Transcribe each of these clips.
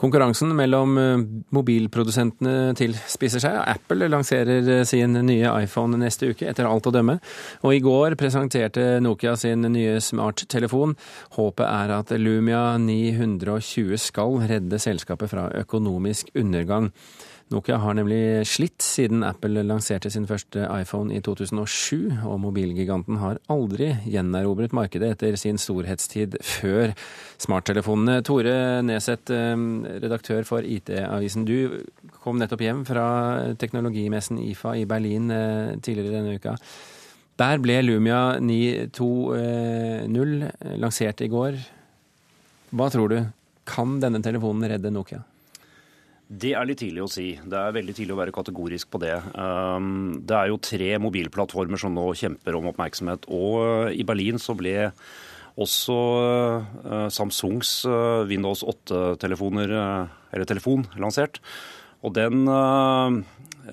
Konkurransen mellom eh, mobilprodusentene tilspisser seg. Apple lanserer eh, sin nye iPhone neste uke, etter alt å dømme. Og i går presenterte Nokia sin nye smarttelefon. Håpet er at Lumia 920 skal redde selskapet fra økonomisk undergang. Nokia har nemlig slitt siden Apple lanserte sin første iPhone i 2007, og mobilgiganten har aldri gjenerobret markedet etter sin storhetstid før smarttelefonene. Tore Neseth, eh, redaktør for IT-avisen. Du kom nettopp hjem fra teknologimessen IFA i Berlin eh, tidligere denne uka. Der ble Lumia 920 lansert i går. Hva tror du? Kan denne telefonen redde Nokia? Det er litt tidlig å si. Det er veldig tidlig å være kategorisk på det. Um, det er jo tre mobilplattformer som nå kjemper om oppmerksomhet. Og uh, i Berlin så ble også uh, Samsungs uh, Windows 8-telefoner, eller telefon, lansert. Og den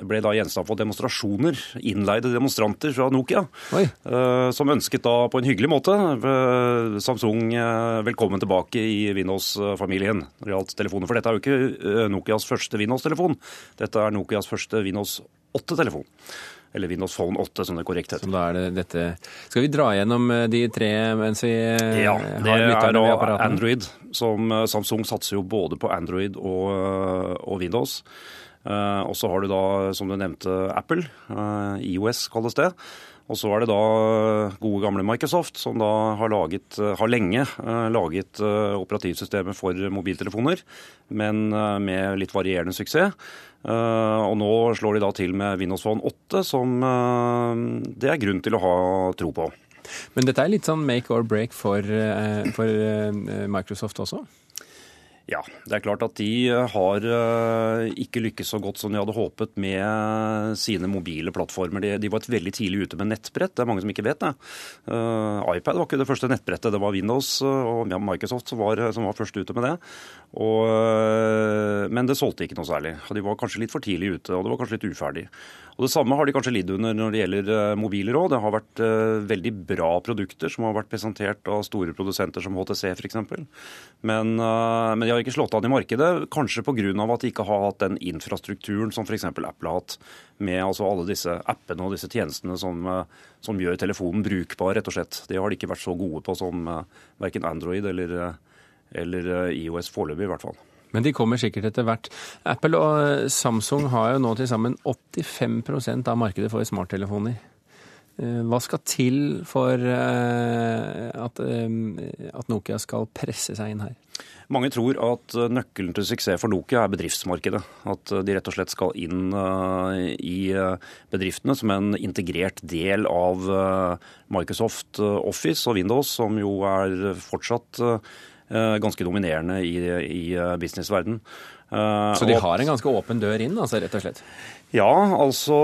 ble da gjenstand for demonstrasjoner, innleide demonstranter fra Nokia, Oi. Eh, som ønsket da på en hyggelig måte eh, Samsung eh, velkommen tilbake i Windows-familien når det gjaldt telefoner. For dette er jo ikke Nokias første Windows-telefon, dette er Nokias første Windows 8-telefon. Eller Windows Phone 8, som det korrekt heter. Da er det dette. Skal vi dra gjennom de tre mens vi ja, har lytterne ved apparatet? Android. Som Samsung satser jo både på Android og, og Windows. Eh, og så har du da, som du nevnte, Apple. Eh, IOS kalles det. Og så er det da gode gamle Microsoft, som da har, laget, har lenge laget operativsystemet for mobiltelefoner, men med litt varierende suksess. og nå slår de da til med Windows Phone 8, som det er grunn til å ha tro på. Men dette er litt sånn make or break for, for Microsoft også? Ja, det er klart at de eh, har eh, ikke lykkes så godt som de hadde håpet med sine mobile plattformer. De, de var et veldig tidlig ute med nettbrett, det er mange som ikke vet det. Uh, iPad var ikke det første nettbrettet, det var Windows og Microsoft som var, som var først ute med det. Og, men det solgte ikke noe særlig. De var kanskje litt for tidlig ute, og det var kanskje litt uferdig. Og Det samme har de kanskje lidd under når det gjelder mobiler òg. Det har vært veldig bra produkter som har vært presentert av store produsenter som HTC f.eks. Men, men de har ikke slått an i markedet, kanskje pga. at de ikke har hatt den infrastrukturen som f.eks. Apple har hatt, med altså alle disse appene og disse tjenestene som, som, gjør telefonen brukbar, rett og slett. Det har de ikke vært så gode på som verken Android eller, eller IOS foreløpig, i hvert fall. Men de kommer sikkert etter hvert. Apple og Samsung har jo nå til sammen 85% av markedet for smarttelefoner. Eh, hva skal til for eh, at, eh, at, Nokia skal presse seg inn her? Mange tror at nøkkelen til suksess for Nokia er bedriftsmarkedet. At de rett og slett skal inn i bedriftene som en integrert del av Microsoft Office og Windows, som jo er fortsatt ganske dominerende i, i eh, businessverden. Eh, Så de har en ganske åpen dør inn, altså, rett og slett? Ja, altså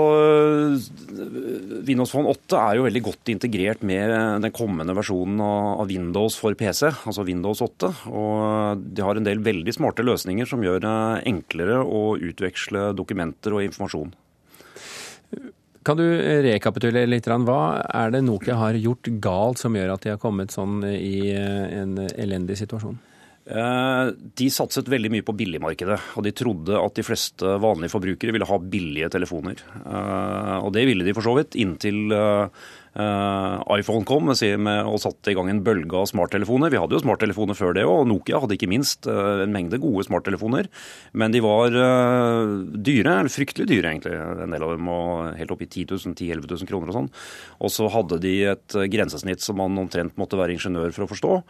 Windows Phone 8 er jo veldig godt integrert med den kommende versjonen av Windows for PC, altså Windows 8. Og de har en del veldig smarte løsninger som gjør det enklere å utveksle dokumenter og informasjon. Kan du rekapitulere litt? Hva er det Nokia har gjort galt som gjør at de har kommet sånn i eh, en elendig situasjon? Eh, de satset veldig mye på billigmarkedet, og de trodde at de fleste vanlige forbrukere ville ha billige telefoner. Eh, og det ville de for så vidt, inntil iPhone kom med, og satte i gang en bølge av smarttelefoner. Vi hadde jo smarttelefoner før det og Nokia hadde ikke minst uh, en mengde gode smarttelefoner. Men de var uh, dyre, eller fryktelig dyre egentlig, en del av dem, og helt opp i 10 000 10 11 000 kroner og sånn. Og så hadde de et grensesnitt som man omtrent måtte være ingeniør for å forstå.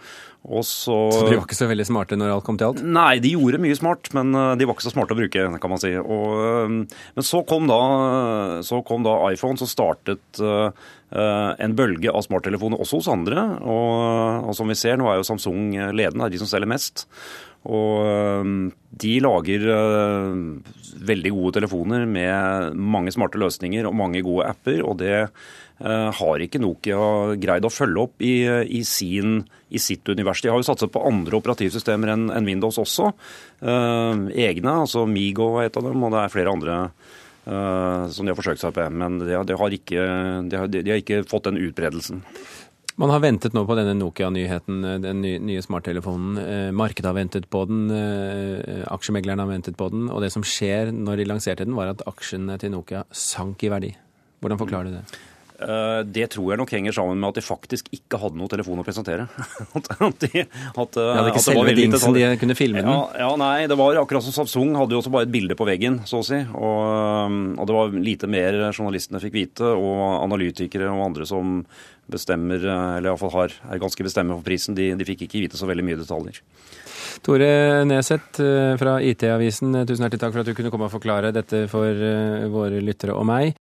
Og så, så de var ikke så veldig smarte når alt kom til alt? Nei, de gjorde mye smart, men de var ikke så smarte å bruke, kan man si. Og, men så kom, da, så kom da iPhone, så startet Eh, en bølge av smarttelefoner også hos andre. Og, og, som vi ser, nå er jo Samsung ledende, er de som selger mest. Og eh, de lager uh, veldig gode telefoner med mange smarte løsninger og mange gode apper. Og det har ikke Nokia greid å følge opp i, i, sin, i, sitt univers. De har jo satset på andre operativsystemer enn en Windows også. Egne, altså Migo er et av dem, og det er flere andre Eh, som de har forsøkt seg på. Men de, de, har ikke, de, har, de, har, ikke, fått den utbredelsen. Man har ventet nå på denne Nokia-nyheten, den nye smarttelefonen. Markedet har ventet på den, aksjemeglerne har ventet på den. Og det som skjer når de lanserte den, var at aksjene til Nokia sank i verdi. Hvordan forklarer du det? Eh, det tror jeg nok henger sammen med at de faktisk ikke hadde noen telefon å presentere. at de, at, ja, det ikke selve dingsen de kunne filme den? Ja, ja, nei, det var akkurat som Samsung hadde jo også bare et bilde på veggen, så å si. Og, um, og, det var lite mer journalistene fikk vite, og analytikere og andre som bestemmer, eller iallfall har, er ganske bestemme for prisen, de, de fikk ikke vite så veldig mye detaljer. Tore Neseth eh, fra IT-avisen, tusen hjertelig takk for at du kunne komme og forklare dette for eh, våre lyttere og meg.